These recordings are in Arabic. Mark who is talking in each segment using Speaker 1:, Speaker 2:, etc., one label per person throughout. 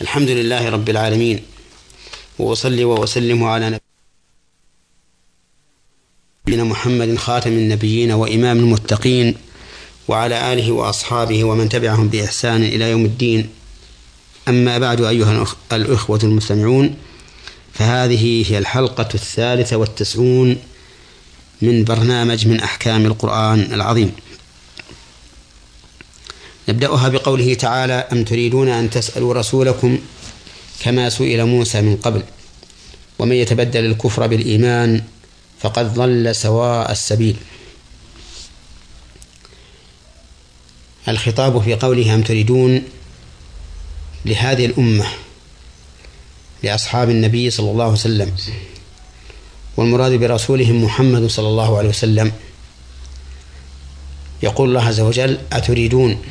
Speaker 1: الحمد لله رب العالمين. وأصلي وأسلم على نبينا محمد خاتم النبيين وإمام المتقين وعلى آله وأصحابه ومن تبعهم بإحسان إلى يوم الدين. أما بعد أيها الإخوة المستمعون فهذه هي الحلقة الثالثة والتسعون من برنامج من أحكام القرآن العظيم. نبدأها بقوله تعالى أم تريدون أن تسألوا رسولكم كما سئل موسى من قبل؟ ومن يتبدل الكفر بالإيمان فقد ضل سواء السبيل. الخطاب في قوله أم تريدون لهذه الأمة لأصحاب النبي صلى الله عليه وسلم والمراد برسولهم محمد صلى الله عليه وسلم. يقول الله عز وجل أتريدون؟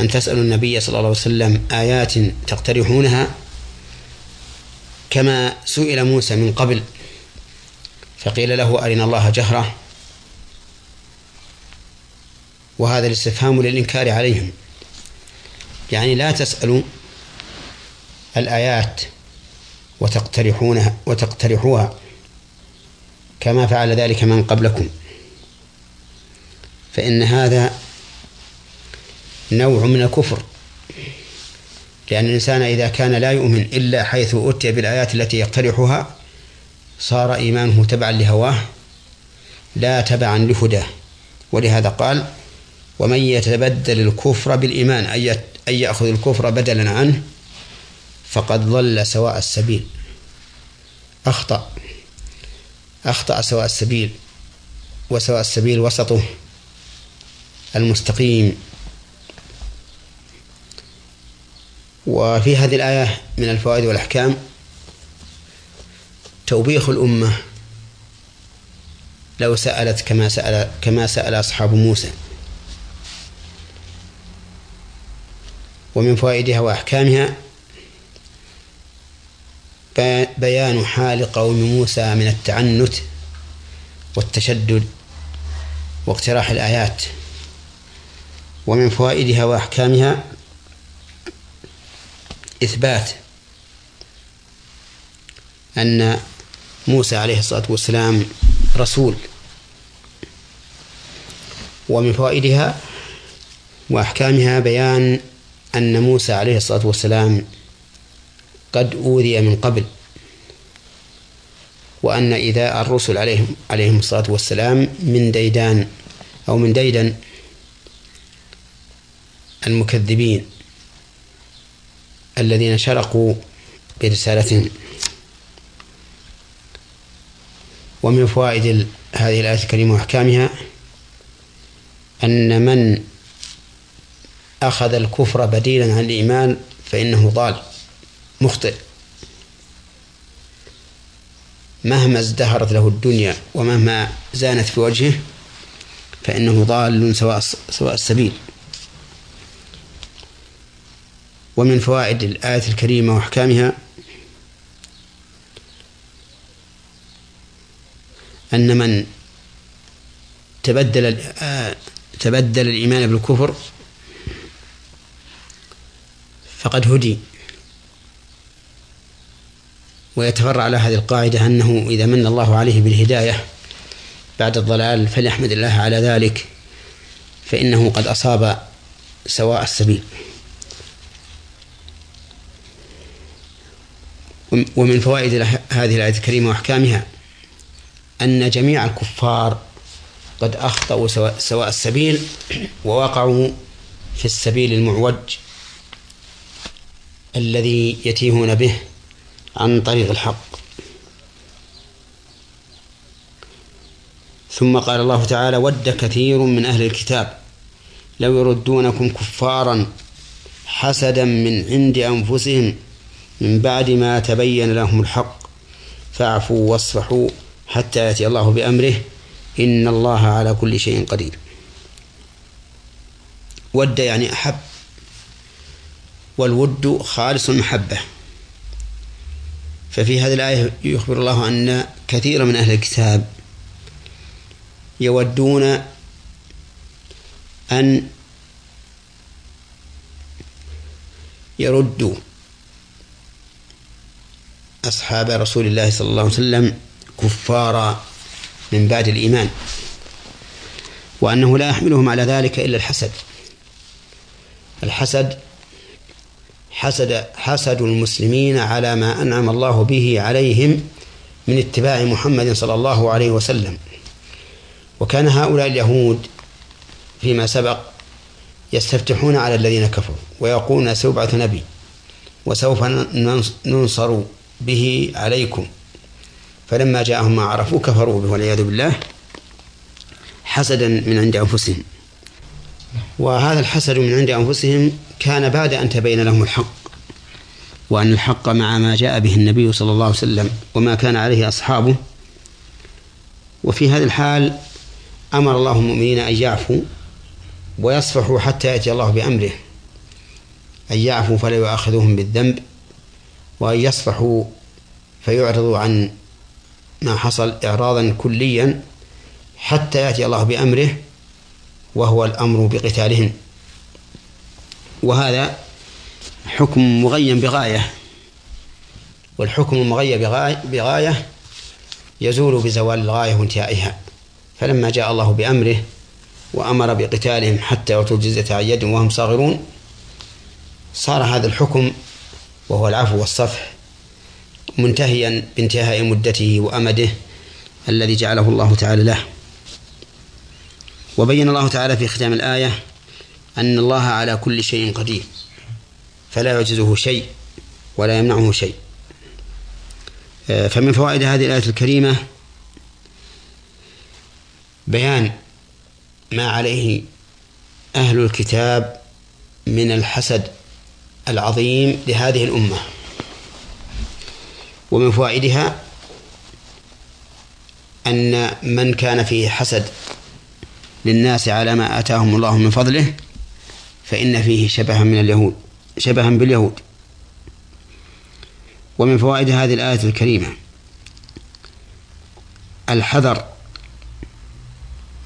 Speaker 1: أن تسألوا النبي صلى الله عليه وسلم آيات تقترحونها كما سئل موسى من قبل فقيل له أرنا الله جهرة وهذا الاستفهام للإنكار عليهم. يعني لا تسألوا الآيات وتقترحونها وتقترحوها كما فعل ذلك من قبلكم فإن هذا نوع من الكفر. لأن الإنسان إذا كان لا يؤمن إلا حيث أتي بالآيات التي يقترحها صار إيمانه تبعا لهواه لا تبعا لهداه. ولهذا قال ومن يتبدل الكفر بالإيمان أن يأخذ الكفر بدلا عنه فقد ضل سواء السبيل. أخطأ. أخطأ سواء السبيل وسواء السبيل وسطه المستقيم. وفي هذه الآية من الفوائد والأحكام توبيخ الأمة لو سألت كما سأل كما سأل أصحاب موسى. ومن فوائدها وأحكامها بيان حال قوم موسى من التعنت والتشدد واقتراح الآيات. ومن فوائدها وأحكامها إثبات أن موسى عليه الصلاة والسلام رسول ومن فوائدها وأحكامها بيان أن موسى عليه الصلاة والسلام قد أوذي من قبل وأن إيذاء الرسل عليهم عليهم الصلاة والسلام من ديدان أو من ديدن المكذبين الذين شرقوا برسالتهم ومن فوائد هذه الآية الكريمة وأحكامها أن من أخذ الكفر بديلا عن الإيمان فإنه ضال مخطئ. مهما ازدهرت له الدنيا ومهما زانت في وجهه فإنه ضال سواء سواء السبيل. ومن فوائد الآية الكريمة وأحكامها أن من تبدل تبدل الإيمان بالكفر فقد هدي. ويتفرع على هذه القاعدة أنه إذا من الله عليه بالهداية بعد الضلال فليحمد الله على ذلك فإنه قد أصاب سواء السبيل. ومن فوائد هذه الآية الكريمة وأحكامها أن جميع الكفار قد أخطأوا سواء السبيل ووقعوا في السبيل المعوج الذي يتيهون به عن طريق الحق. ثم قال الله تعالى ود كثير من أهل الكتاب لو يردونكم كفارا حسدا من عند أنفسهم من بعد ما تبين لهم الحق فاعفوا واصفحوا حتى يأتي الله بأمره إن الله على كل شيء قدير. ود يعني أحب والود خالص المحبة ففي هذه الآية يخبر الله أن كثير من أهل الكتاب يودون أن يردوا أصحاب رسول الله صلى الله عليه وسلم كفارا من بعد الإيمان وأنه لا يحملهم على ذلك إلا الحسد. الحسد حسد حسد المسلمين على ما أنعم الله به عليهم من اتباع محمد صلى الله عليه وسلم. وكان هؤلاء اليهود فيما سبق يستفتحون على الذين كفروا ويقولون سيبعث نبي وسوف ننصر به عليكم. فلما جاءهم ما عرفوا كفروا به والعياذ بالله حسدا من عند أنفسهم. وهذا الحسد من عند أنفسهم كان بعد أن تبين لهم الحق وأن الحق مع ما جاء به النبي صلى الله عليه وسلم وما كان عليه أصحابه. وفي هذا الحال أمر الله المؤمنين أن يعفوا ويصفحوا حتى يأتي الله بأمره أن يعفوا فلا يؤاخذوهم بالذنب. وأن يصفحوا فيعرضوا عن ما حصل إعراضا كليا حتى يأتي الله بأمره وهو الأمر بقتالهم. وهذا حكم مغين بغاية والحكم المغير بغاية, بغاية يزول بزوال الغاية وانتهائها. فلما جاء الله بأمره وأمر بقتالهم حتى يعطوا الجزية عن يد وهم صاغرون صار هذا الحكم وهو العفو والصفح منتهيا بانتهاء مدته وأمده الذي جعله الله تعالى له. وبين الله تعالى في ختام الآية أن الله على كل شيء قدير فلا يعجزه شيء ولا يمنعه شيء. فمن فوائد هذه الآية الكريمة بيان ما عليه أهل الكتاب من الحسد العظيم لهذه الأمة. ومن فوائدها أن من كان فيه حسد للناس على ما آتاهم الله من فضله فإن فيه شبها من اليهود شبها باليهود. ومن فوائد هذه الآية الكريمة الحذر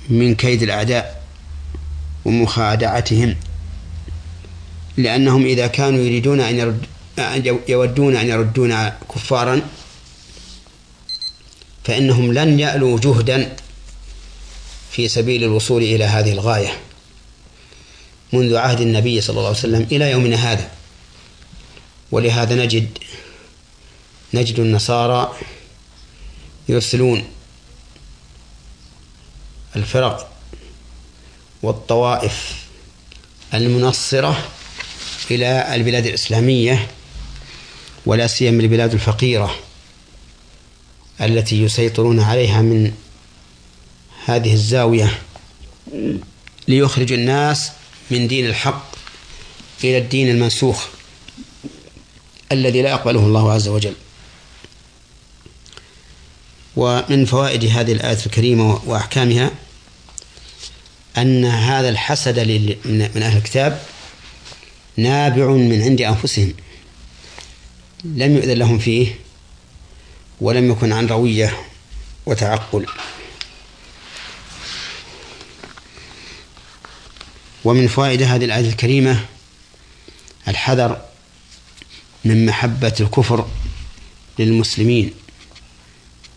Speaker 1: من كيد الأعداء ومخادعتهم. لأنهم إذا كانوا يريدون أن يرد يودون أن يردون كفارا فإنهم لن يألوا جهدا في سبيل الوصول إلى هذه الغاية. منذ عهد النبي صلى الله عليه وسلم إلى يومنا هذا. ولهذا نجد نجد النصارى يرسلون الفرق والطوائف المنصرة إلى البلاد الإسلامية ولا سيما البلاد الفقيرة التي يسيطرون عليها من هذه الزاوية ليخرج الناس من دين الحق إلى الدين المنسوخ الذي لا يقبله الله عز وجل. ومن فوائد هذه الآية الكريمة وأحكامها أن هذا الحسد من أهل الكتاب نابع من عند أنفسهم. لم يؤذن لهم فيه ولم يكن عن روية وتعقل. ومن فوائد هذه الآية الكريمة الحذر من محبة الكفر للمسلمين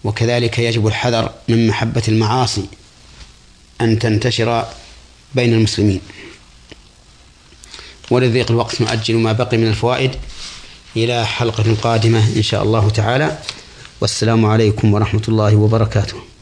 Speaker 1: وكذلك يجب الحذر من محبة المعاصي أن تنتشر بين المسلمين. ولضيق الوقت نؤجل ما بقي من الفوائد إلى حلقة قادمة إن شاء الله تعالى. والسلام عليكم ورحمة الله وبركاته.